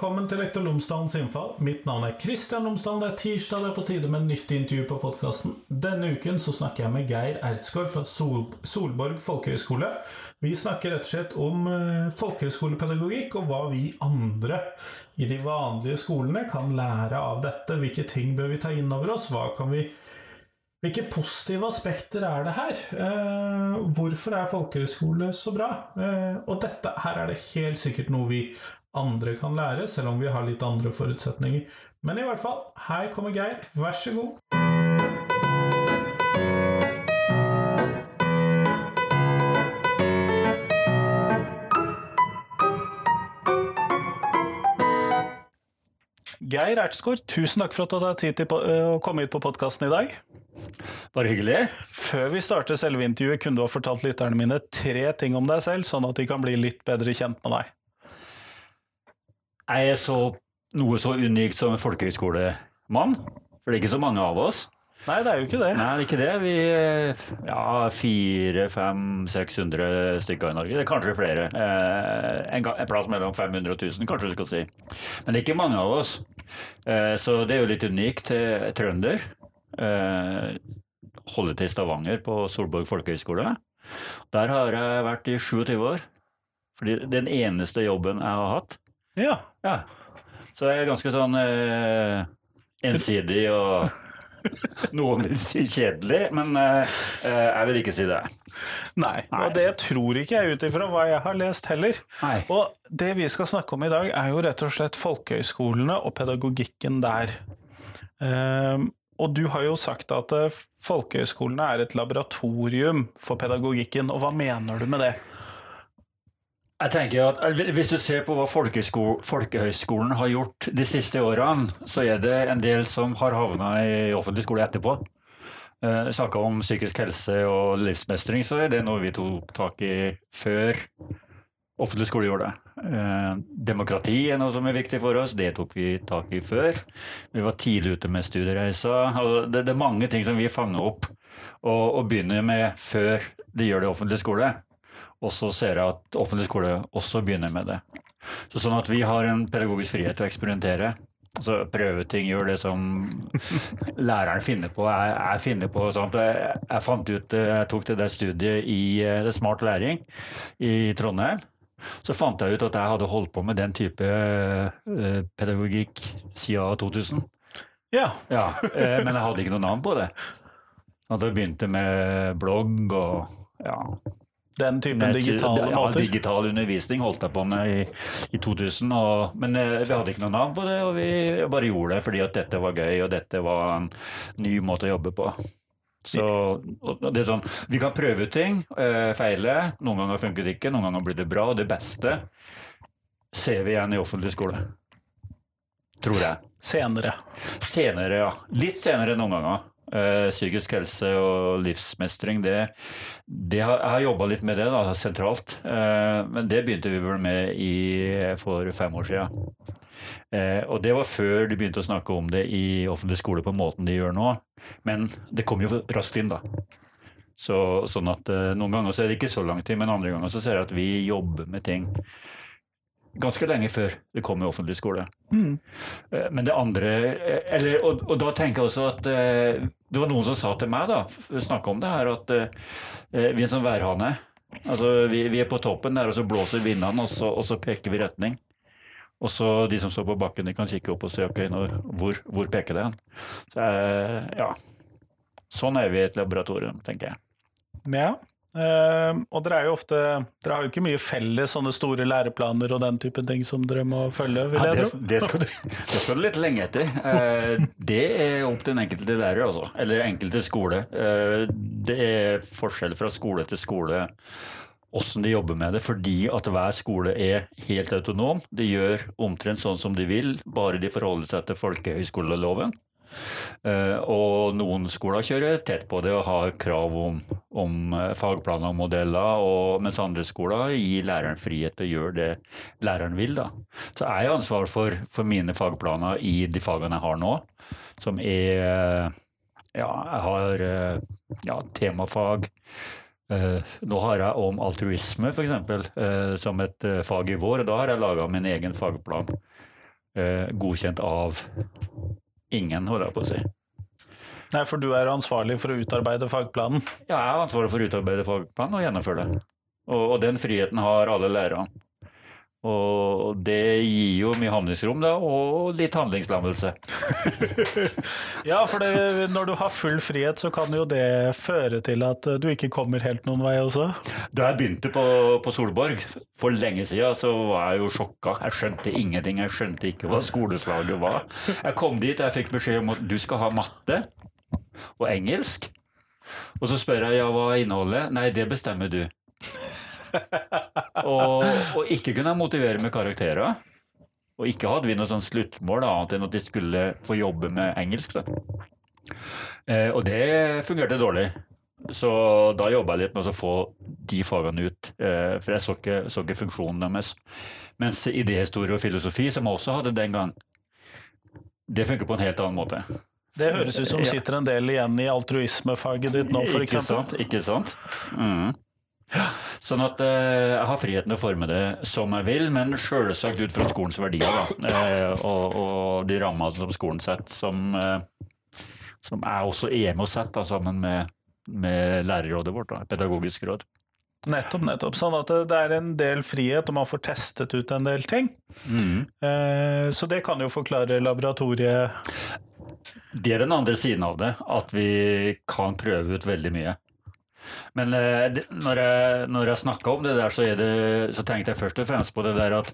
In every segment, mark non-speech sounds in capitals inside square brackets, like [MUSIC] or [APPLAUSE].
velkommen til Lektor Lomsdalens innfall. Mitt navn er Kristian Lomsdalen. Det er tirsdag, det er på tide med nytt intervju på podkasten. Denne uken så snakker jeg med Geir Ertsgaard fra Sol Solborg folkehøgskole. Vi snakker rett og slett om uh, folkehøgskolepedagogikk og hva vi andre i de vanlige skolene kan lære av dette. Hvilke ting bør vi ta inn over oss? Hva kan vi hvilke positive aspekter er det her? Eh, hvorfor er folkehøyskole så bra? Eh, og dette her er det helt sikkert noe vi andre kan lære, selv om vi har litt andre forutsetninger. Men i hvert fall, her kommer Geir. Vær så god. Geir Ertsgaard, tusen takk for at du har tid til å komme hit på podkasten i dag. Bare hyggelig. Før vi starter selve intervjuet, kunne du ha fortalt lytterne mine tre ting om deg selv, sånn at de kan bli litt bedre kjent med deg? Jeg er så, noe så unikt som en folkehøyskolemann, for det er ikke så mange av oss. Nei, det er jo ikke det. Nei, det er ikke det. Vi ja, fire, fem, 600 stykker i Norge. Det er kanskje flere. Eh, en, plass mellom 500 og 1000, kanskje du skal si. Men det er ikke mange av oss. Eh, så det er jo litt unikt. Trønder. Eh, holder til i Stavanger på Solborg folkehøgskole. Der har jeg vært i 27 år. Fordi den eneste jobben jeg har hatt. Ja. ja. Så jeg er ganske sånn eh, ensidig og [LAUGHS] noen vil si kjedelig, men eh, jeg vil ikke si det. Nei, Nei. og det tror ikke jeg ut ifra hva jeg har lest heller. Nei. Og det vi skal snakke om i dag, er jo rett og slett folkehøyskolene og pedagogikken der. Um, og du har jo sagt at eh, folkehøyskolene er et laboratorium for pedagogikken, og hva mener du med det? Jeg tenker at Hvis du ser på hva folkehøyskolen har gjort de siste årene, så er det en del som har havna i offentlig skole etterpå. Eh, Snakka om psykisk helse og livsmestring, så er det noe vi tok tak i før offentlig skole gjorde det. Eh, demokrati er noe som er viktig for oss, det tok vi tak i før. Vi var tidlig ute med studiereiser. Altså, det, det, er mange ting som vi fanger opp og, og begynner med før de gjør det i offentlig skole. Og så ser jeg at offentlig skole også begynner med det. Så sånn at vi har en pedagogisk frihet til å eksperimentere. Altså prøve ting, gjøre det som [LAUGHS] læreren finner på. Jeg, jeg finner på sånt. Jeg, jeg, fant ut, jeg tok det der studiet i eh, det Smart læring i Trondheim. Så fant jeg ut at jeg hadde holdt på med den type eh, pedagogikk siden 2000. Ja. ja eh, men jeg hadde ikke noe navn på det. At jeg begynte med blogg og ja, den typen digitale ja, måter? Digital undervisning holdt jeg på med i, i 2000. Og, men eh, vi hadde ikke noe navn på det, og vi bare gjorde det fordi at dette var gøy og dette var en ny måte å jobbe på. Så det er sånn, Vi kan prøve ut ting, eh, feile. Noen ganger funker det ikke, noen ganger blir det bra. Og det beste ser vi igjen i offentlig skole. Tror jeg. Senere. Senere, ja. Litt senere noen ganger. Uh, psykisk helse og livsmestring, det, det har, Jeg har jobba litt med det da, sentralt. Uh, men det begynte vi vel med i, for fem år siden. Uh, og det var før de begynte å snakke om det i offentlig skole på måten de gjør nå. Men det kom jo raskt inn, da. Så, sånn at Noen ganger så er det ikke så lang tid, men andre ganger så ser jeg at vi jobber med ting ganske lenge før det kom i offentlig skole. Mm. Men det andre eller, og, og, da tenker jeg også at det var noen som sa til meg, da, snakka om det her, at eh, vi er som værhane. Altså, vi, vi, er på toppen der, og så blåser vindene, og så, og så peker vi retning. Og så de som står på bakken, de kan kikke opp og se ok, nå, hvor, hvor, peker det hen. Så, eh, ja. Sånn er vi i et laboratorium, tenker jeg. Ja. Uh, og dere er jo ofte Dere har jo ikke mye felles sånne store læreplaner og den type ting som dere må følge, vil ja, jeg tro? Det, skal du, det skal du litt lenge etter. Uh, det er opp til den enkelte lærer, altså. Eller enkelte skole. Uh, det er forskjell fra skole til skole åssen de jobber med det, fordi at hver skole er helt autonom. De gjør omtrent sånn som de vil, bare de forholder seg til folkehøyskoleloven. Eh, og noen skoler kjører tett på det og har krav om, om eh, fagplaner og modeller, og, mens andre skoler gir læreren frihet til å gjøre det læreren vil. Da. Så jeg har ansvar for, for mine fagplaner i de fagene jeg har nå, som er Ja, jeg har ja, temafag. Uh, nå har jeg om altruisme, f.eks., uh, som et uh, fag i vår. og Da har jeg laga min egen fagplan. eh, godkjent av ingen, holder jeg på å si. Nei, for du er ansvarlig for å utarbeide fagplanen. Ja, jeg er ansvarlig for å utarbeide fagplanen og gjennomføre det. Og, og den friheten har alle lærerne. Og det gir jo mye handlingsrom, da, og litt handlingslammelse. [LAUGHS] Ja, for det, når du har full frihet, så kan jo det føre til at du ikke kommer helt noen vei også. Da jeg begynte på, på Solborg for lenge siden, så var jeg jo sjokka. Jeg skjønte ingenting. Jeg skjønte ikke hva skoleslaget var. Jeg kom dit, jeg fikk beskjed om at du skal ha matte og engelsk. Og så spør jeg ja, hva er innholdet? Nei, det bestemmer du. Og, og ikke kunne motivere med karakterer. Og ikke hadde vi noe sånn sluttmål annet enn at de skulle få jobbe med engelsk. Eh, og det fungerte dårlig. Så da jobba jeg litt med å få de fagene ut, eh, for jeg så ikke, så ikke funksjonen deres. Mens idéhistorie og filosofi, som jeg også hadde den gang, det funker på en helt annen måte. Det høres ut som sitter en del igjen i altruismefaget ditt nå, for Ikke sant? Ikke sant? Mm. Sånn at eh, jeg har friheten til å forme det som jeg vil, men selvsagt ut fra skolens verdier da, eh, og, og de rammene som skolen setter, som, eh, som jeg også er med og setter sammen med, med lærerrådet vårt, da, pedagogisk råd. Nettopp, nettopp. Sånn at det- er en del frihet, og man får testet ut en del ting. Mm. Eh, Så det kan jo forklare laboratoriet Det er den andre siden av det, at vi kan prøve ut veldig mye. Men eh, det, når jeg, når jeg snakka om det der, så, det, så tenkte jeg først og fremst på det der at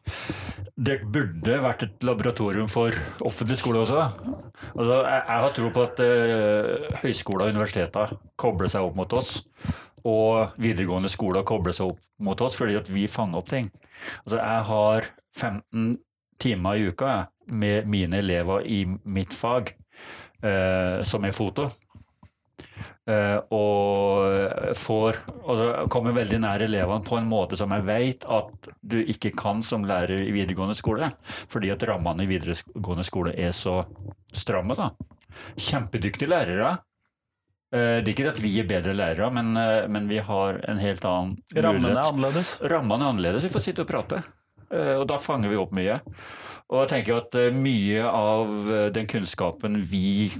det burde vært et laboratorium for offentlig skole også. Altså, jeg, jeg har tro på at uh, høyskoler og universiteter kobler seg opp mot oss. Og videregående skoler kobler seg opp mot oss fordi at vi fanger opp ting. Altså, jeg har 15 timer i uka med mine elever i mitt fag, eh, som er foto. Eh, og får altså, kommer veldig nær elevene på en måte som jeg vet at du ikke kan som lærer i videregående skole, fordi at rammene i videregående skole er så stramme. da. Kjempedyktige lærere. Eh, det er ikke at vi er bedre lærere, men, eh, men vi har en helt annen Rammene er annerledes. Rammene er annerledes, vi får sitte og prate. Eh, Og da fanger vi opp mye. Og jeg tenker at mye av den kunnskapen vi,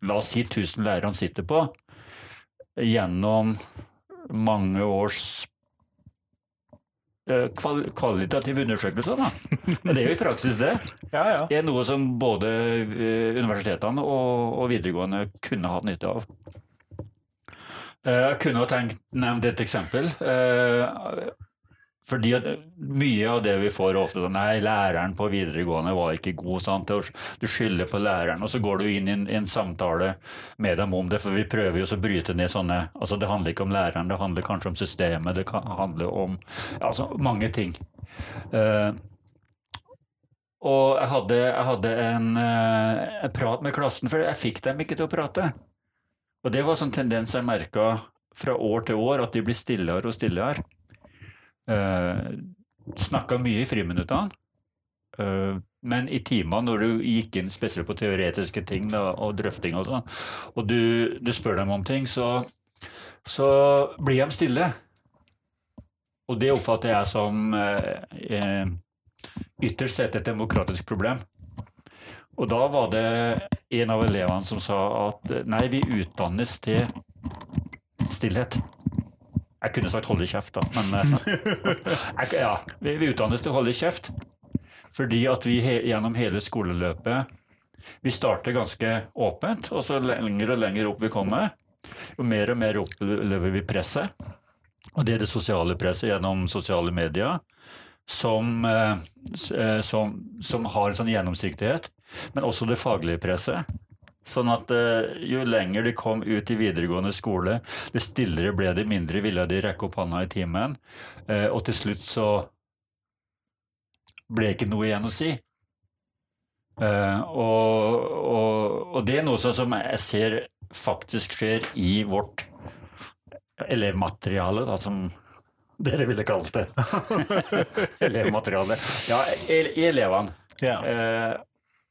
la oss si 1000 lærerne sitter på, gjennom mange års eh, kval kvalitative undersøkelser, da. Det er jo i praksis det. [LAUGHS] Ja, ja. Det er noe som både eh, universitetene og, og videregående kunne hatt nytte av. Eh, Jeg kunne ha tenkt, nevnt et eksempel. Fordi mye av det vi får ofte sånn Nei, læreren på videregående var ikke god. sant? Du skylder på læreren, og så går du inn i en, en samtale med dem om det. For vi prøver jo å bryte ned sånne altså Det handler ikke om læreren, det handler kanskje om systemet, det kan handle om altså mange ting. Uh, og jeg hadde, jeg hadde en, uh, prat med klassen, for jeg fikk dem ikke til å prate. Og det var sånn tendens jeg merka fra år til år, at de blir stillere og stillere. Uh, Snakka mye i friminuttene. eh, men i timene, når du gikk inn spesielt på teoretiske ting da, og drøfting og sånn, og du, du spør dem om ting, så, så blir de stille. Og det oppfatter jeg som eh, eh, ytterst sett et demokratisk problem. Og da var det en av elevene som sa at eh, nei, vi utdannes til stillhet. Jeg kunne sagt holde kjeft, da, men eh, [LAUGHS] jeg, ja, vi, vi utdannes til å holde kjeft. Fordi at vi he, gjennom hele skoleløpet Vi starter ganske åpent, og så lenger og lenger opp vi kommer, jo mer og mer opplever vi presset. Og det er det sosiale presset gjennom sosiale medier som, eh, eh, som, som har en sånn gjennomsiktighet, men også det faglige presset. Sånn at uh, jo lenger de kom ut i videregående skole, det stillere ble de, mindre ville de rekke opp hånda i timen. Uh, og til slutt så ble ikke noe igjen å si. Uh, og, og, og det er noe som jeg ser faktisk skjer i vårt elevmateriale, da, som dere ville kalt det. [LAUGHS] [LAUGHS] elevmateriale. Ja, i elevene. Yeah.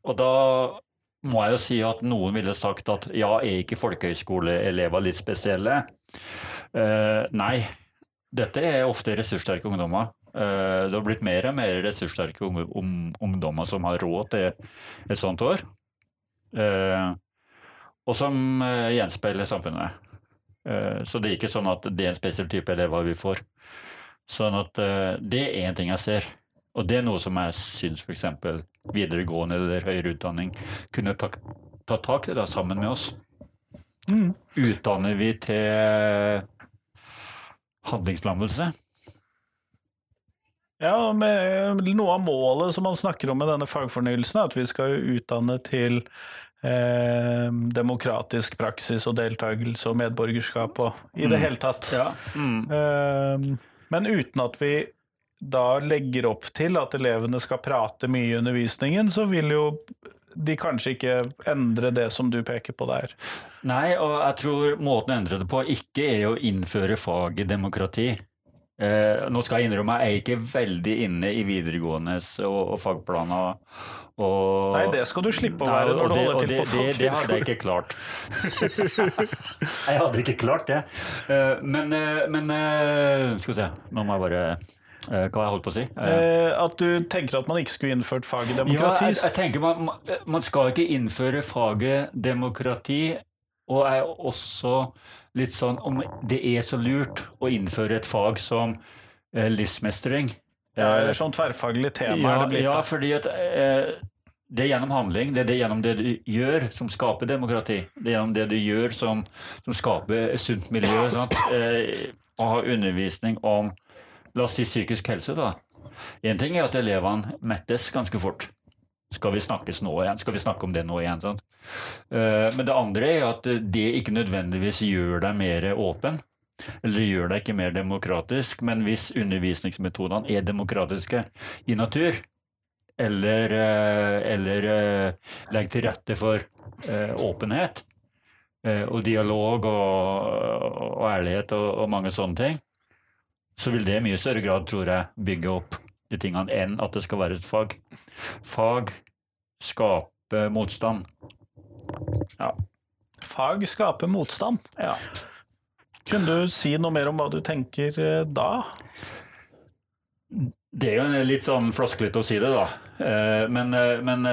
Og da må jeg jo si at noen ville sagt at ja, er ikke folkehøyskoleelever litt spesielle? Uh, nei, dette er ofte ressurssterke ungdommer Uh, det har blitt mer og mer ressurssterke um, ungdommer som har råd til et sånt år. Uh, og som gjenspeiler samfunnet. Så det er ikke sånn at det er en spesiell type elever vi får. Sånn at det er én ting jeg ser. Og det er noe som jeg syns f.eks. videregående eller høyere utdanning kunne ta, ta tak i da, sammen med oss. Mm. Utdanner vi til handlingslammelse? Ja, med, noe av målet som man snakker om med denne fagfornyelsen, er at vi skal utdanne til eh, demokratisk praksis og deltakelse og medborgerskap og i det Mm. hele tatt. Ja. Mm. Eh, men uten at vi da legger opp til at elevene skal prate mye i undervisningen, så vil jo de kanskje ikke endre det som du peker på der. Nei, og jeg tror måten å endre det på ikke er å innføre fag i demokrati. Eh, nå skal jeg innrømme jeg er ikke veldig inne i videregåendes og, og fagplaner. Og, Nei, det skal du slippe å Nei, være og når du det- holder til det, på det, det hadde jeg ikke klart. [LAUGHS] jeg hadde ikke klart det. Eh, men, eh, men eh, Skal vi se, nå må jeg bare Hva har jeg holdt på å si? Eh, Eh, at du tenker at man ikke skulle innført faget demokrati? ja, jeg, jeg tenker man, man- skal ikke innføre faget demokrati, og er også litt sånn om det er så lurt å innføre et fag som eh, livsmestring. ja, Eh, eller sånn tverrfaglig tema ja, er det blitt. ja, fordi at eh, det er gjennom handling, det er det gjennom det du gjør som skaper demokrati. Det er gjennom det du gjør som, som skaper et sunt miljø. Sant? Eh, å ha undervisning om la oss si psykisk helse, da. Én ting er at elevene mettes ganske fort. Skal vi snakkes nå igjen? Skal vi snakke om det nå igjen? Eh, men det andre er at det ikke nødvendigvis gjør deg mer åpen. Eller gjør deg ikke mer demokratisk, men hvis undervisningsmetodene er demokratiske i natur, eller, eh, eller eh, legger til rette for åpenhet og dialog og, og ærlighet og, og mange sånne ting, så vil det i mye større grad, tror jeg, bygge opp de tingene enn at det skal være et fag. Fag skaper motstand. Ja. Fag skaper motstand. ja. Kunne du si noe mer om hva du tenker eh, da? Det er jo litt sånn flosklete å si det, da. Eh, Men, eh, men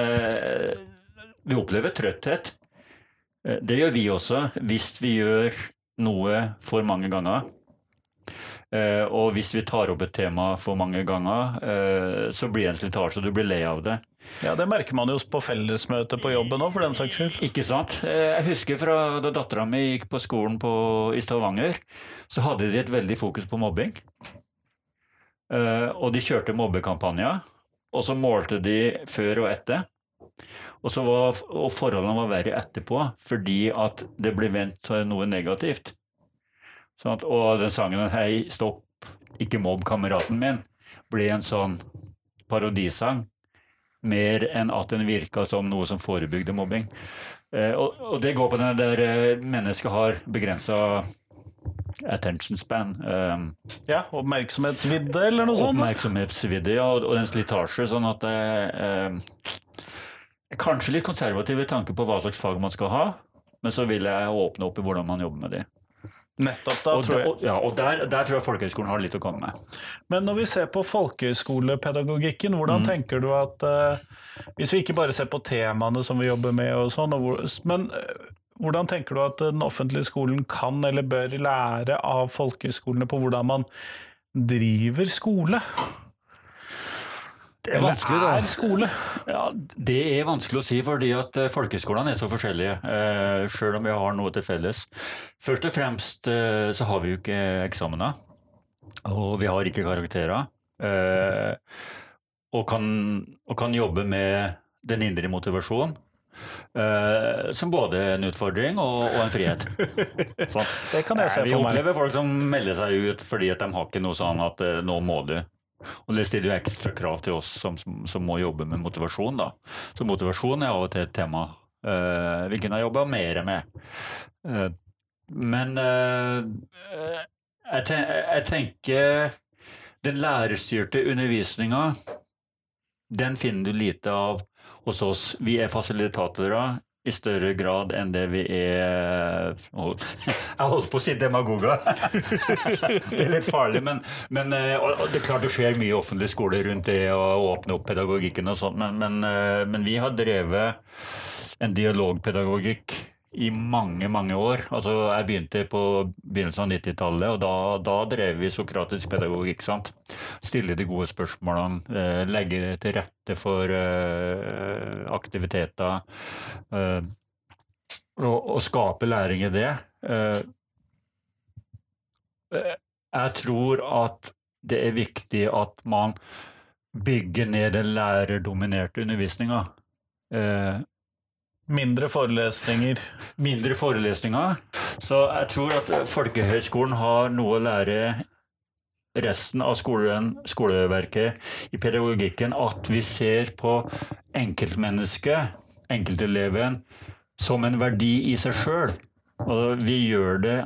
vi opplever trøtthet. Det gjør vi også, hvis vi gjør noe for mange ganger. Eh, Og hvis vi tar opp et tema for mange ganger, eh, så blir det en slitasje, og du blir lei av det. Ja, Det merker man jo på fellesmøtet på jobben òg, for den saks skyld. Ikke sant? Eh, Jeg husker fra da dattera mi gikk på skolen på, i Stavanger, så hadde de et veldig fokus på mobbing. Eh, Og de kjørte mobbekampanjer, og så målte de før og etter. Og, så var, og forholdene var verre etterpå, fordi at det ble vendt noe negativt. Sånn at, og den sangen 'Hei, stopp, ikke mobb kameraten min' ble en sånn parodisang mer enn at den virka som noe som forebygde mobbing. Eh, og, og det går på den der eh, mennesket har begrensa attention span. Eh, Ja, Oppmerksomhetsvidde eller noe sånt? oppmerksomhetsvidde ja, og, og den slitasje. Sånn at det eh, Kanskje litt konservative tanker på hva slags fag man skal ha, men så vil jeg åpne opp i hvordan man jobber med det. Nettopp da, Og, tror jeg. og, ja, og der, der tror jeg folkehøyskolen har litt å komme med. Men når vi ser på folkehøyskolepedagogikken, hvordan Mm. tenker du at uh, Hvis vi ikke bare ser på temaene som vi jobber med og sånn, men uh, hvordan tenker du at den offentlige skolen kan eller bør lære av folkehøyskolene på hvordan man driver skole? Det er vanskelig, da. er skole? Ja, Det er vanskelig å si, fordi at folkeskolene er så forskjellige, sjøl selv om vi har noe til felles. Først og fremst eh, så har vi jo ikke eksamener, og vi har ikke karakterer. eh, og, kan, og kan jobbe med den indre motivasjonen, Uh, som både en utfordring og, og en frihet. [LAUGHS] Sånn. Det kan jeg se vi for meg. opplever folk som melder seg ut fordi at de har ikke noe sånn at uh, nå må du. Og det stiller jo ekstra krav til oss som, som, som må jobbe med motivasjon. da. Så motivasjon er av og til et tema eh, vi kunne ha jobba mer med. Eh, men eh, jeg, ten jeg tenker den lærerstyrte undervisninga, den finner du lite av hos oss. Vi er fasilitatorer i større grad enn det vi er [LAUGHS] Jeg holdt på å si demagoger. [LAUGHS] det er litt farlig, men, men det er klart det skjer mye offentlig skole rundt det å åpne opp pedagogikken og sånt, men, men, men vi har drevet en dialogpedagogikk i mange, mange år. Altså, jeg begynte på begynnelsen av 90-tallet, og da, da, drev vi sokratisk pedagogikk. sant? Stille de gode spørsmålene, eh, legge til rette for eh, aktiviteter. Eh, og, og, skape læring i det. Eh, eh, jeg tror at det er viktig at man bygger ned den lærerdominerte undervisninga. Mindre forelesninger. Mindre forelesninger. Så jeg tror at folkehøyskolen har noe å lære resten av skolen, skoleverket i pedagogikken. At vi ser på enkeltmennesket, enkelteleven, som en verdi i seg sjøl. Og vi gjør det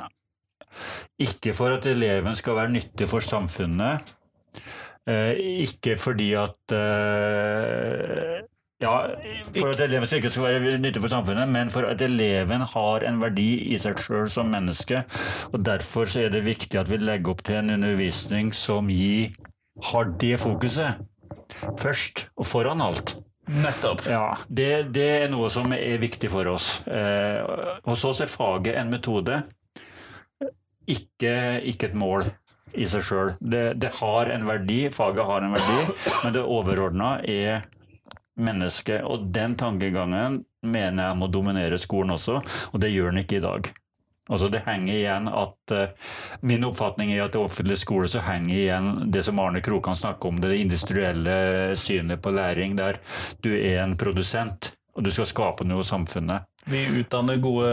ikke for at eleven skal være nyttig for samfunnet. Eh, ikke fordi at eh, ja, for at eleven ikke skal være nyttig for samfunnet, men for at eleven har en verdi i seg sjøl som menneske. og Derfor så er det viktig at vi legger opp til en undervisning som gir, har det fokuset først og foran alt. Nettopp. Ja, det, det, er noe som er viktig for oss. Eh, hos oss er faget en metode, ikke, ikke et mål i seg sjøl. Det, det, har en verdi, faget har en verdi, men det overordna er menneske. Og den tankegangen mener jeg må dominere skolen også, og det gjør den ikke i dag. Altså Det henger igjen at uh, Min oppfatning er at i offentlig skole så henger igjen det som Arne Krokan snakker om, det industrielle synet på læring, der du er en produsent og du skal skape noe i samfunnet. Vi utdanner gode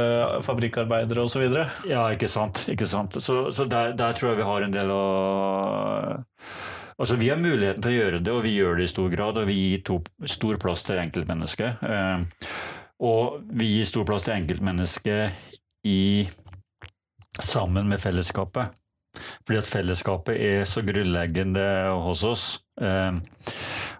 fabrikkarbeidere osv. Ja, ikke sant. Ikke sant? Så, så der, der, tror jeg vi har en del å Altså, Vi har muligheten til å gjøre det, og vi gjør det i stor grad. Og vi gir to, stor plass til enkeltmennesket. Eh, og vi gir stor plass til enkeltmennesket i, sammen med fellesskapet. Fordi at fellesskapet er så grunnleggende hos oss. Eh,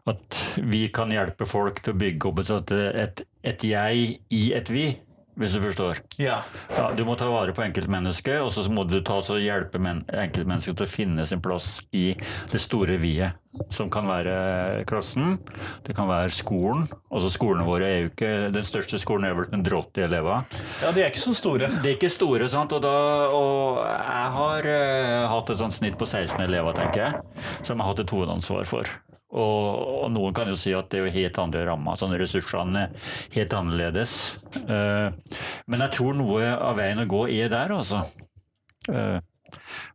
at vi kan hjelpe folk til å bygge opp et, et, et jeg i et vi hvis du forstår. Ja. ja du må ta vare på enkeltmennesket, og så må du ta og hjelpe enkeltmennesket til å finne sin plass i det store vi-et. Som kan være klassen, det kan være skolen. Altså Skolene våre er jo ikke Den største skolen er vel 180 elever. Ja, de er ikke så store. De er ikke store, sant. Og, da, og jeg har uh, hatt et sånt snitt på 16 elever, tenker jeg, som jeg har hatt et hovedansvar for. Og, og, noen kan jo si at det er jo helt andre rammer, sånn ressursene er helt annerledes. Uh, men jeg tror noe av veien å gå er der, altså. Uh,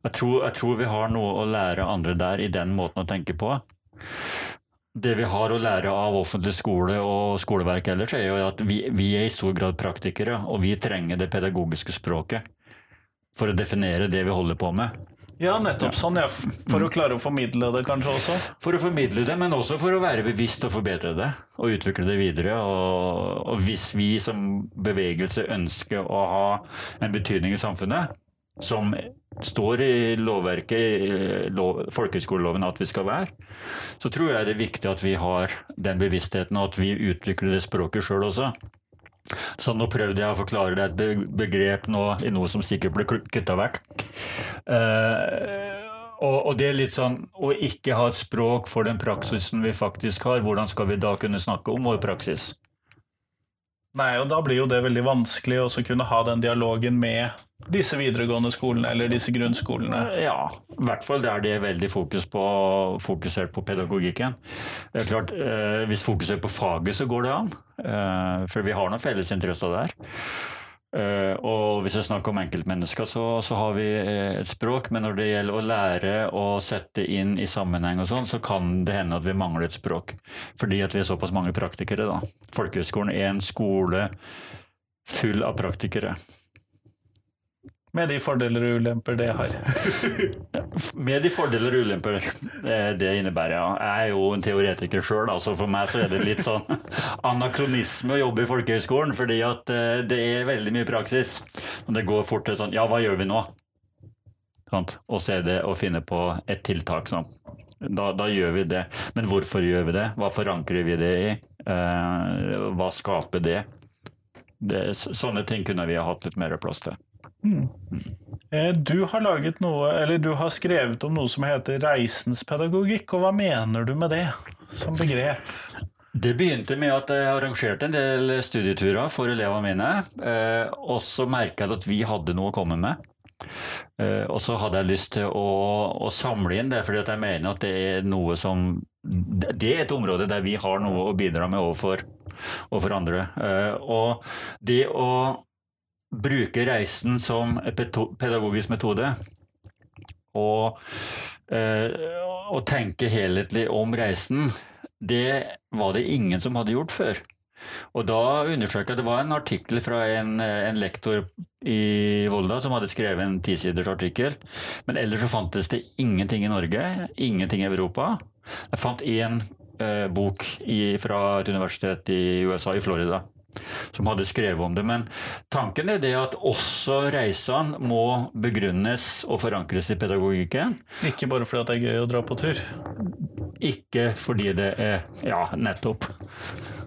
jeg, tror, jeg, tror, vi har noe å lære andre der i den måten å tenke på. Det vi har å lære av offentlig skole og skoleverk ellers, er jo at vi, vi er i stor grad praktikere, og vi trenger det pedagogiske språket for å definere det vi holder på med. Ja, nettopp sånn. Ja. For å klare å formidle det kanskje også? For å formidle det, men også for å være bevisst og forbedre det. Og utvikle det videre. Og, og hvis vi som bevegelse ønsker å ha en betydning i samfunnet, som står i lovverket, lov, folkehøyskoleloven, at vi skal være, så tror jeg det er viktig at vi har den bevisstheten, og at vi utvikler det språket sjøl også. Så nå prøvde jeg å forklare deg et begrep nå, i noe som sikkert ble kutta vekk. Uh, og, og, det er litt sånn å ikke ha et språk for den praksisen vi faktisk har, hvordan skal vi da kunne snakke om vår praksis? Nei, og da blir jo det veldig vanskelig å kunne ha den dialogen med disse videregående skolene eller disse grunnskolene. Ja, i hvert fall der det er veldig fokus på, fokusert på pedagogikken. Det er klart, eh, Hvis fokuset er på faget, så går det an. Eh, for vi har noen felles interesser der. Eh, og hvis jeg snakker om enkeltmennesker, så, så, har vi eh, et språk, men når det gjelder å lære å sette inn i sammenheng og sånn, så kan det hende at vi mangler et språk. Fordi at vi er såpass mange praktikere, da. Folkehøgskolen er en skole full av praktikere. Med de fordeler og ulemper det har. [LAUGHS] Med de fordeler og ulemper det innebærer, ja. Jeg er jo en teoretiker sjøl, altså for meg så er det litt sånn [LAUGHS] anakronisme å jobbe i folkehøgskolen, fordi at eh, det er veldig mye praksis. Og det går fort til sånn Ja, hva gjør vi nå? Og så er det å finne på et tiltak. sånn. Da, da, gjør vi det. Men hvorfor gjør vi det? Hva forankrer vi det i? Eh, hva skaper det? Det, sånne ting kunne vi ha hatt litt mer plass til. Mm. Du har laget noe, eller du har skrevet om noe som heter reisens pedagogikk, og hva mener du med det som begrep? Det begynte med at jeg arrangerte en del studieturer for elevene mine. Eh, og så merka jeg at vi hadde noe å komme med. Eh, og så hadde jeg lyst til å, å samle inn det, fordi jeg mener at det er noe som Det er et område der vi har noe å bidra med overfor, overfor andre. Eh, og det å bruke reisen som pedagogisk metode og, og tenke helhetlig om reisen det var det ingen som hadde gjort før. Og da undersøkte jeg Det var en artikkel fra en, en lektor i Volda som hadde skrevet en tisiders artikkel. Men ellers så fantes det ingenting i Norge, ingenting i Europa. Jeg fant én eh, bok i, fra et universitet i USA, i Florida, som hadde skrevet om det. Men tanken er det at også reisene må begrunnes og forankres i pedagogikken. Ikke bare fordi det er gøy å dra på tur? Ikke fordi det er Ja, nettopp.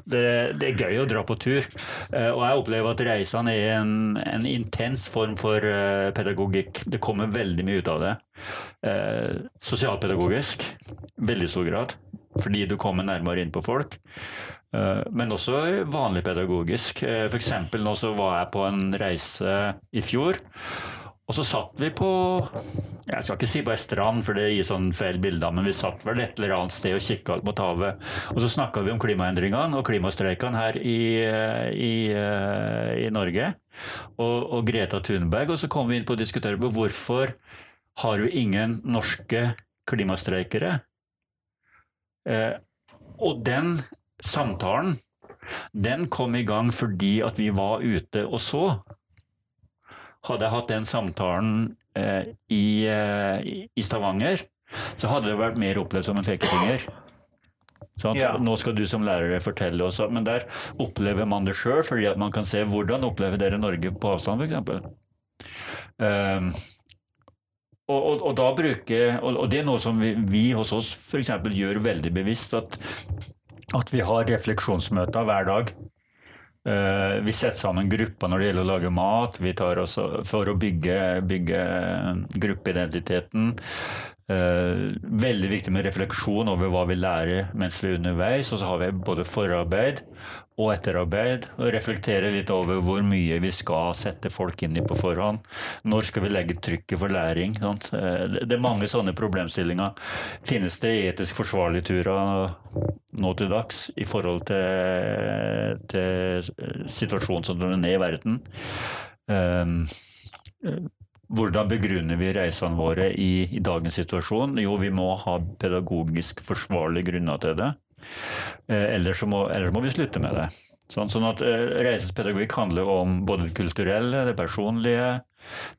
Det, det, er gøy å dra på tur. Eh, og jeg opplever at reisene er en, en intens form for eh, pedagogikk. Det kommer veldig mye ut av det. Eh, sosialpedagogisk, veldig stor grad. Fordi du kommer nærmere inn på folk. Eh, men også vanlig pedagogisk. Eh, F.eks. nå så var jeg på en reise i fjor. Og så satt vi på Jeg skal ikke si på ei strand, for det gir sånn feil bilder, men vi satt vel et eller annet sted og kikka mot havet. Og så snakka vi om klimaendringene og klimastreikene her i, i, eh, i Norge. Og, og, Greta Thunberg. Og så kom vi inn på å diskutere på hvorfor har vi ingen norske klimastreikere? Eh, og den samtalen, den kom i gang fordi at vi var ute og så. Hadde jeg hatt den samtalen eh, i, eh, i, Stavanger, så hadde det vært mer opplevd som en pekefinger. Sånn ja. Nå skal du som lærer fortelle oss Men der opplever man det sjøl, fordi at man kan se hvordan opplever dere Norge på avstand, f.eks. Um, ehm, og, og, og, da bruke, og, og, det er noe som vi, vi hos oss f.eks. gjør veldig bevisst. At at vi har refleksjonsmøter hver dag. Uh, vi setter sammen grupper når det gjelder å lage mat. Vi tar også for å bygge, bygge gruppeidentiteten. Uh, veldig viktig med refleksjon over hva vi lærer mens vi er underveis. Og så har vi både forarbeid og etterarbeid. Og reflektere litt over hvor mye vi skal sette folk inn i på forhånd. Når skal vi legge trykket for læring? Sant? Uh, det er mange sånne problemstillinger. Finnes det etisk forsvarlige turer nå til dags i forhold til, til situasjonen som den er i verden? Um, hvordan begrunner vi reisene våre i, i, dagens situasjon? Jo, vi må ha pedagogisk forsvarlige grunner til det. Eh, ellers, må, ellers, må, vi slutte med det. Sånn, sånn at eh, Reisens pedagogikk handler om både det kulturelle, det personlige,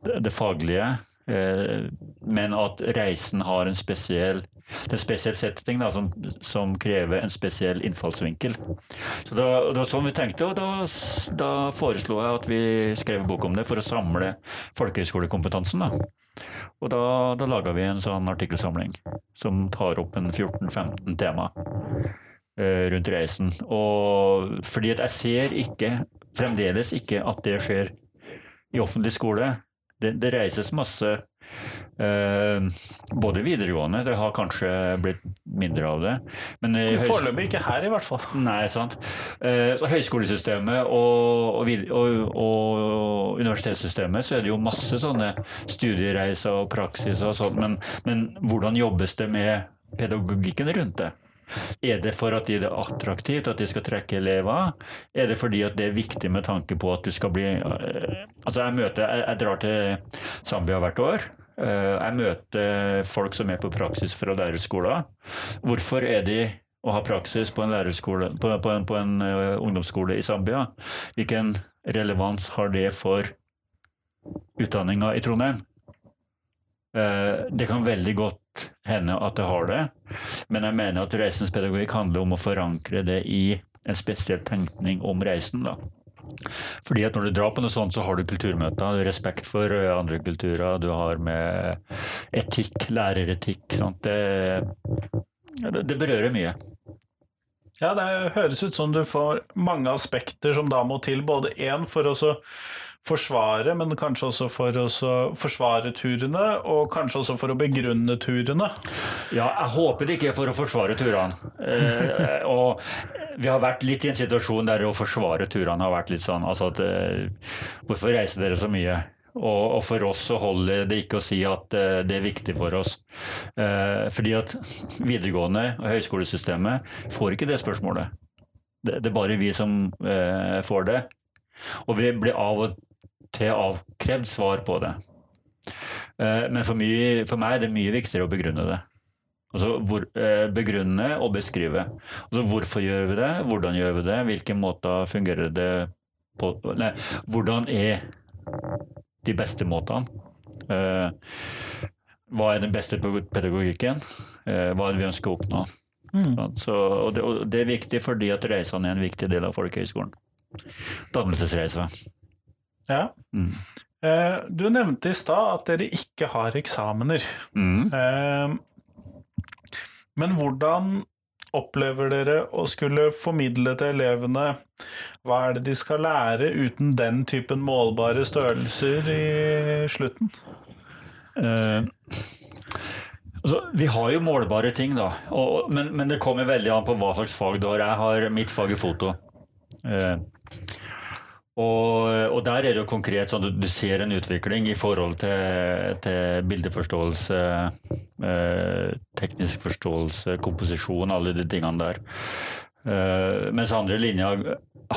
det, det faglige. Eh, men at reisen har en spesiell det en spesiell setting da, som, som, krever en spesiell innfallsvinkel. Så da, Det var sånn vi tenkte, og da, da foreslo jeg at vi skrev en bok om det for å samle folkehøyskolekompetansen. Da. Og da, da laga vi en sånn artikkelsamling som tar opp en 14-15 tema eh, rundt reisen. Og fordi at jeg ser ikke, fremdeles ikke, at det skjer i offentlig skole. Det, det reises masse Eh, både videregående, det har kanskje blitt mindre av det. Men Foreløpig ikke her, i hvert fall. Nei, sant. Eh, så høyskolesystemet og, og, og, og, universitetssystemet, så er det jo masse sånne studiereiser og praksis og sånn, men, men hvordan jobbes det med pedagogikken rundt det? Er det for at det er attraktivt, at de skal trekke elever? Er det fordi at det er viktig med tanke på at du skal bli eh, Altså, jeg møter Jeg, jeg drar til Zambia hvert år. Eh, jeg møter folk som er på praksis fra lærerskoler. Hvorfor er de å ha praksis på en, på, på en, på en uh, ungdomsskole i Zambia? Hvilken relevans har det for utdanninga i Trondheim? Uh, det kan veldig godt hende at det har det, men jeg mener at reisens pedagogikk handler om å forankre det i en spesiell tenkning om reisen. da. Fordi at Når du drar på noe sånt, så har du kulturmøter, du respekt for eh, andre kulturer, du har med etikk, læreretikk. Det, det, berører mye. Ja, det høres ut som du får mange aspekter som da må til. Både én for å så forsvare, men kanskje også for å forsvare turene, og kanskje også for å begrunne turene. Ja, jeg håper det ikke er for å forsvare turene. Eh, og vi har vært litt i en situasjon der å forsvare turene har vært litt sånn altså at eh, Hvorfor reiser dere så mye? Og, og, for oss så holder det ikke å si at eh, det er viktig for oss. Uh, fordi at videregående og høyskolesystemet får ikke det spørsmålet. Det, det er bare vi som uh, får det. Og vi blir av og til avkrevd svar på det. men for, mye, for, meg er det mye viktigere å begrunne det. Altså hvor, begrunne og beskrive. Altså hvorfor gjør vi det, hvordan gjør vi det, hvilke måter fungerer det på Nei, hvordan er de beste måtene. Eh, hva er den beste pedagogikken? Eh, hva er det vi ønsker å oppnå? Mm. Så, og, det, og, det, er viktig fordi at reisene er en viktig del av folkehøgskolen. Dannelsesreise. Ja. Mm. Eh, du nevnte i stad at dere ikke har eksamener. Mm. Eh, men hvordan opplever dere å skulle formidle til elevene hva er det de skal lære uten den typen målbare størrelser i slutten? Uh, altså, vi har jo målbare ting, da. Og, men, men, det kommer veldig an på hva slags fag du har. Jeg har mitt fag i foto. Uh, og, og, der er det jo konkret sånn at du ser en utvikling i forhold til, til bildeforståelse, eh, teknisk forståelse, komposisjon, alle de tingene der. Eh, mens andre linjer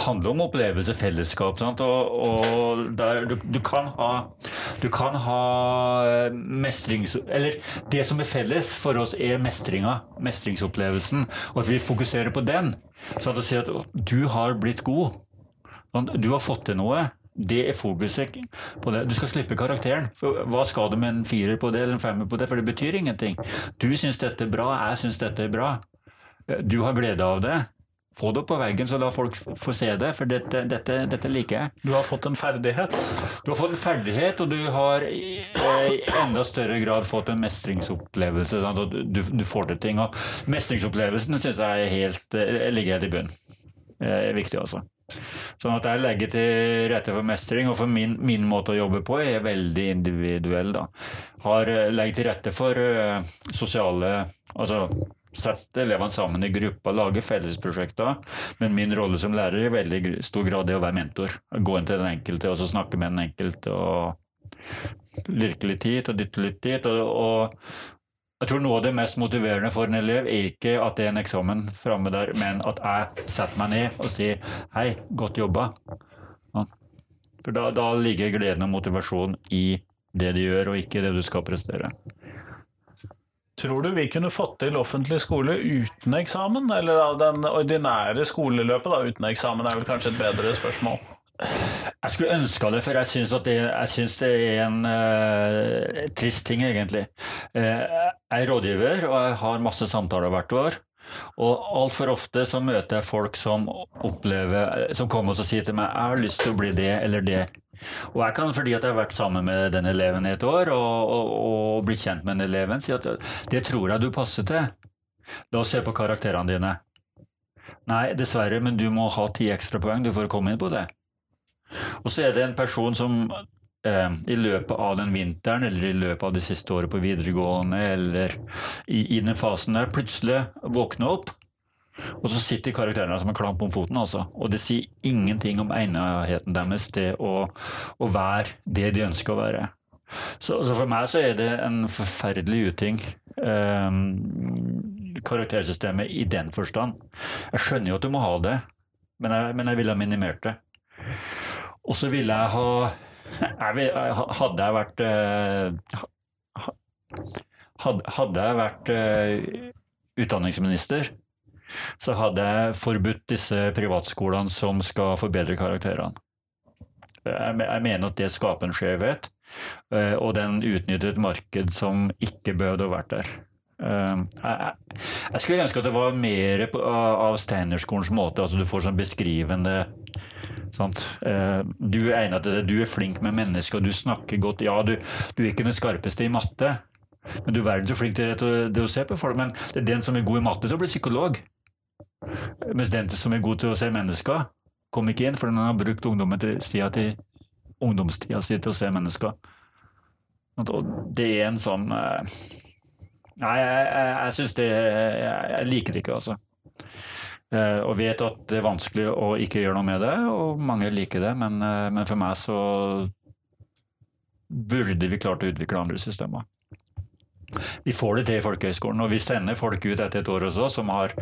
handler om opplevelse, fellesskap. Sant? Og, og der, du, du, kan ha, du kan ha eh, mestrings... Eller det som er felles for oss, er mestringa, mestringsopplevelsen. Og at vi fokuserer på den. Sånn at du sier at du har blitt god. Sånn, du har fått til noe. Det er fokuset på det. Du skal slippe karakteren. Hva skal du med en firer på det eller en femmer på det? For det betyr ingenting. Du syns dette er bra, jeg syns dette er bra. Du har glede av det. Få det opp på veggen, så la folk få se det, for dette, dette, dette, liker jeg. Du har fått en ferdighet? Du har fått en ferdighet, og du har i, i enda større grad fått en mestringsopplevelse. Sant? Og du, du, får til ting. Og mestringsopplevelsen syns jeg er helt, ligger helt i bunnen. Det er viktig, altså. Sånn at jeg legger til rette for mestring, og for min, min måte å jobbe på er veldig individuell. da. Har, eh, legger til rette for uh, sosiale Altså sette elevene sammen i grupper, lage fellesprosjekter. Men min rolle som lærer er i veldig stor grad det å være mentor. Gå inn til den enkelte og så snakke med den enkelte. og Lirke litt hit og dytte litt dit. Og, og, jeg tror noe av det mest motiverende for en elev er ikke at det er en eksamen framme der, men at jeg setter meg ned og sier 'hei, godt jobba'. For da, da, ligger gleden og motivasjonen i det de gjør, og ikke det du skal prestere. Tror du vi kunne fått til offentlig skole uten eksamen? Eller den ordinære skoleløpet da, uten eksamen er vel kanskje et bedre spørsmål? Jeg skulle ønska det, for jeg syns det, det, er en uh, trist ting, egentlig. Uh, jeg er rådgiver, og jeg har masse samtaler hvert år. Og altfor ofte så møter jeg folk som opplever Som kommer og sier til meg 'Jeg har lyst til å bli det eller det'. Og jeg kan, fordi at jeg har vært sammen med den eleven i et år, og, og, og blitt kjent med den eleven, si at 'det tror jeg du passer til'. La oss se på karakterene dine. Nei, dessverre, men du må ha ti ekstrapoeng for å komme inn på det. Og så er det en person som eh, i løpet av den vinteren eller i løpet av det siste året på videregående eller i, i den fasen der plutselig våkner opp, og så sitter karakterene som en klamp om foten. altså. Og det sier ingenting om egnetheten deres til å, å, være det de ønsker å være. Så, så, for meg så er det en forferdelig uting. Eh, karaktersystemet i den forstand. Jeg skjønner jo at du må ha det, men jeg, men jeg ville ha minimert det. Og så ville jeg ha Hadde jeg vært eh, Hadde jeg vært eh, utdanningsminister, så hadde jeg forbudt disse privatskolene som skal forbedre karakterene. Jeg mener at det skaper en skjevhet, eh, og den utnytter et marked som ikke behøvde å vært der. Jeg skulle ønske at det var mer av Steinerskolens måte, altså du får sånn beskrivende du er egnet til det, du er flink med mennesker, du snakker godt. Ja, du, du er ikke den skarpeste i matte, men du er verden så flink til det, det, å se på folk. Men det er den som er god i matte, som blir psykolog. Mens den som er god til å se mennesker, kom ikke inn, for den har brukt ungdomstida til, ungdomstida til å se mennesker. Og det er en sånn eh, Nei, jeg, jeg, jeg syns det jeg, jeg liker det ikke, altså. Eh, og vet at det er vanskelig å ikke gjøre noe med det, og mange liker det, men, eh, men for meg så burde vi klart å utvikle andre systemer. Vi får det til i folkehøgskolen, og vi sender folk ut etter et år også som har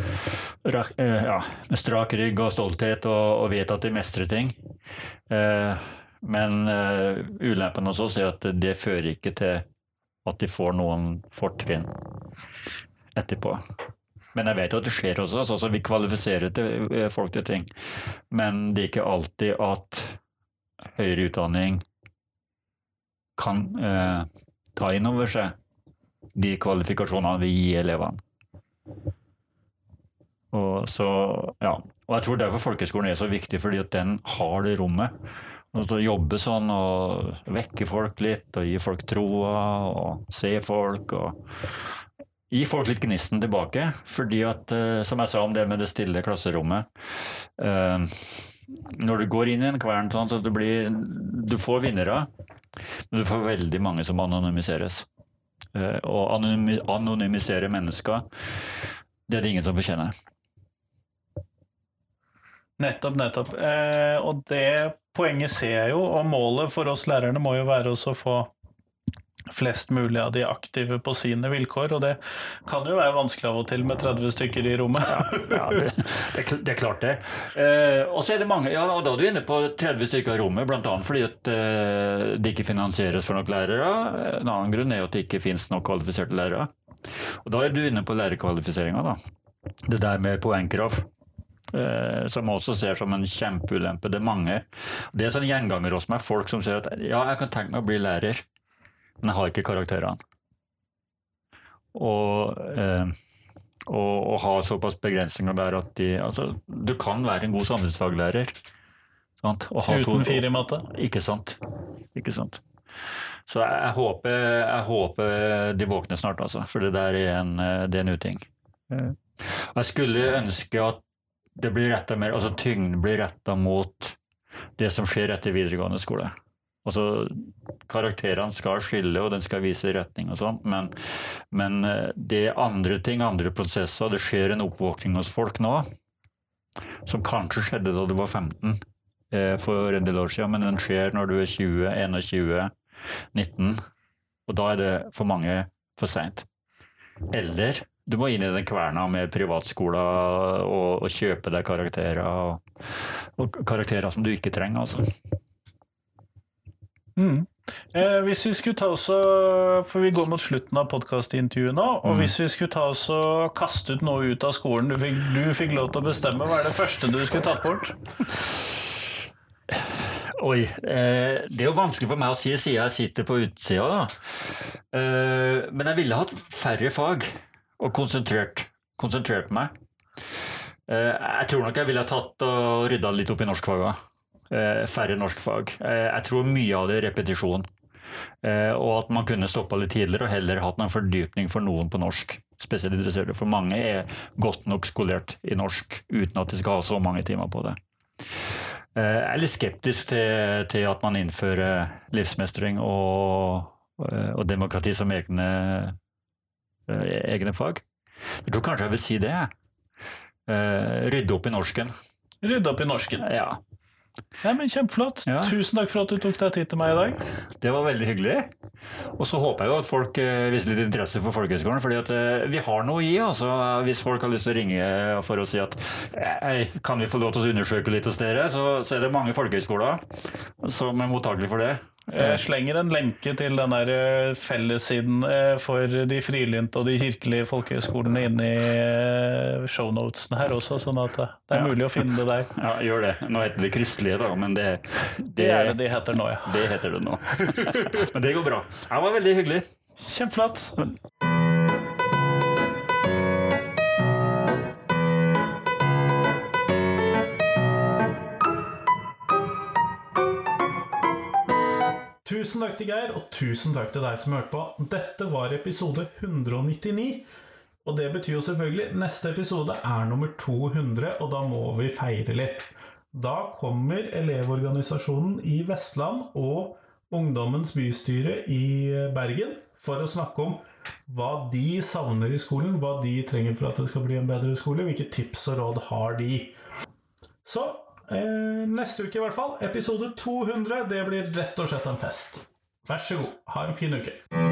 ja, strak rygg og stolthet og, og vet at de mestrer ting. Eh, men ulempen hos oss er at det fører ikke til at de får noen fortrinn etterpå. Men jeg vet jo at det skjer også. altså Vi kvalifiserer til, eh, folk til ting. Men det er ikke alltid at høyere utdanning kan eh, ta inn over seg de kvalifikasjonene vi gir elevene. Og, så, ja. og jeg tror derfor folkehøgskolen er så viktig, fordi at den har det rommet å jobbe sånn og vekke folk litt og gi folk troa og se folk og gi folk litt gnisten tilbake. Fordi at, eh, som jeg sa om det med det stille klasserommet eh, Når du går inn i en kvern sånn, så du, blir Du får vinnere, men du får veldig mange som anonymiseres. Eh, og anonymisere mennesker, det er det ingen som fortjener. Nettopp, nettopp. Eh, og det poenget ser jeg jo, og målet for oss lærerne må jo være å få flest mulig av de aktive på sine vilkår, og det kan jo være vanskelig av og til med 30 stykker i rommet. ja, ja det, det, er klart det. Eh, og så er det mange, ja, og da er du inne på 30 stykker i rommet, bl.a. fordi at eh, det ikke finansieres for nok lærere. En annen grunn er at det ikke finnes nok kvalifiserte lærere. Og da er du inne på lærerkvalifiseringa, da. Det der med poengkrav. Eh, som også ser som en kjempeulempe. Det er mange. Det er sånn gjenganger hos meg, folk som sier at ja, jeg kan tenke meg å bli lærer, jeg har ikke karakterene. Og, eh, og, og, ha såpass begrensninger der at de Altså, du kan være en god samfunnsfaglærer. Uten fire i matte? Ikke sant. Ikke sant. Så jeg, jeg, håper, jeg, håper, de våkner snart, altså. For det der er en, det er en uting. Jeg skulle ønske at det blir retta mer, altså tyngden blir retta mot det som skjer etter videregående skole. Altså, Karakterene skal skille, og den skal vise retning og sånn, men, men, eh, det er andre ting, andre prosesser. Det skjer en oppvåkning hos folk nå som kanskje skjedde da du var 15 eh, for en del år siden, men den skjer når du er 20, 21, 19. Og da er det for mange for seint. Eller du må inn i den kverna med privatskoler og, og kjøpe deg karakterer. Og, og, karakterer som du ikke trenger, altså. Mm. Eh, hvis vi skulle ta oss For vi går mot slutten av podkastintervjuet nå. Og mm. hvis vi skulle ta oss og kaste ut noe ut av skolen du fikk, du fikk lov til å bestemme, hva er det første du skulle tatt bort? Oi. Eh, det er jo vanskelig for meg å si siden jeg sitter på utsida. Eh, men jeg ville hatt færre fag og konsentrert, konsentrert meg. Eh, jeg tror nok jeg ville tatt og rydda litt opp i norskfaga. Eh, færre norskfag. Eh, jeg tror mye av det er repetisjon. Og at man kunne stoppa litt tidligere og heller hatt en fordypning for noen på norsk. Spesielt interesserte, for mange er godt nok skolert i norsk uten at de skal ha så mange timer på det. Jeg er litt skeptisk til, til at man innfører livsmestring og, og demokrati som egne Eh, egne fag. Jeg tror kanskje jeg vil si det. Rydde opp i norsken. Rydde opp i norsken. Ja. Ja men Kjempeflott. Ja. Tusen takk for at du tok deg tid til meg i dag. Det var veldig hyggelig. Og så håper jeg jo at folk uh, viser litt interesse for folkehøgskolen. fordi at uh, vi har noe i. altså Hvis folk har lyst til å ringe for å si at kan vi få lov til å undersøke litt hos dere, så, så er det mange folkehøgskoler som er mottakelige for det. Jeg slenger en lenke til den der eh, fellessiden eh, for de frilynte og de kirkelige folkehøyskolene inni i shownotesene her også, sånn at det er mulig å finne det der. Ja, gjør det. Nå heter det kristelige, da, men det Det, det er det de heter nå, ja. Det heter det nå. [LAUGHS] men det går bra. Det var veldig hyggelig. Kjempeflott. Tusen takk til Geir, og tusen takk til deg som hørte på. Dette var episode 199. Og det betyr jo selvfølgelig neste episode er nummer 200, og da må vi feire litt. Da kommer Elevorganisasjonen i Vestland og Ungdommens bystyre i Bergen for å snakke om hva de savner i skolen, hva de trenger for at det skal bli en bedre skole, hvilke tips og råd har de. Så eh, neste uke i hvert fall, episode 200, det blir rett og slett en fest. Vær så god, ha en fin uke.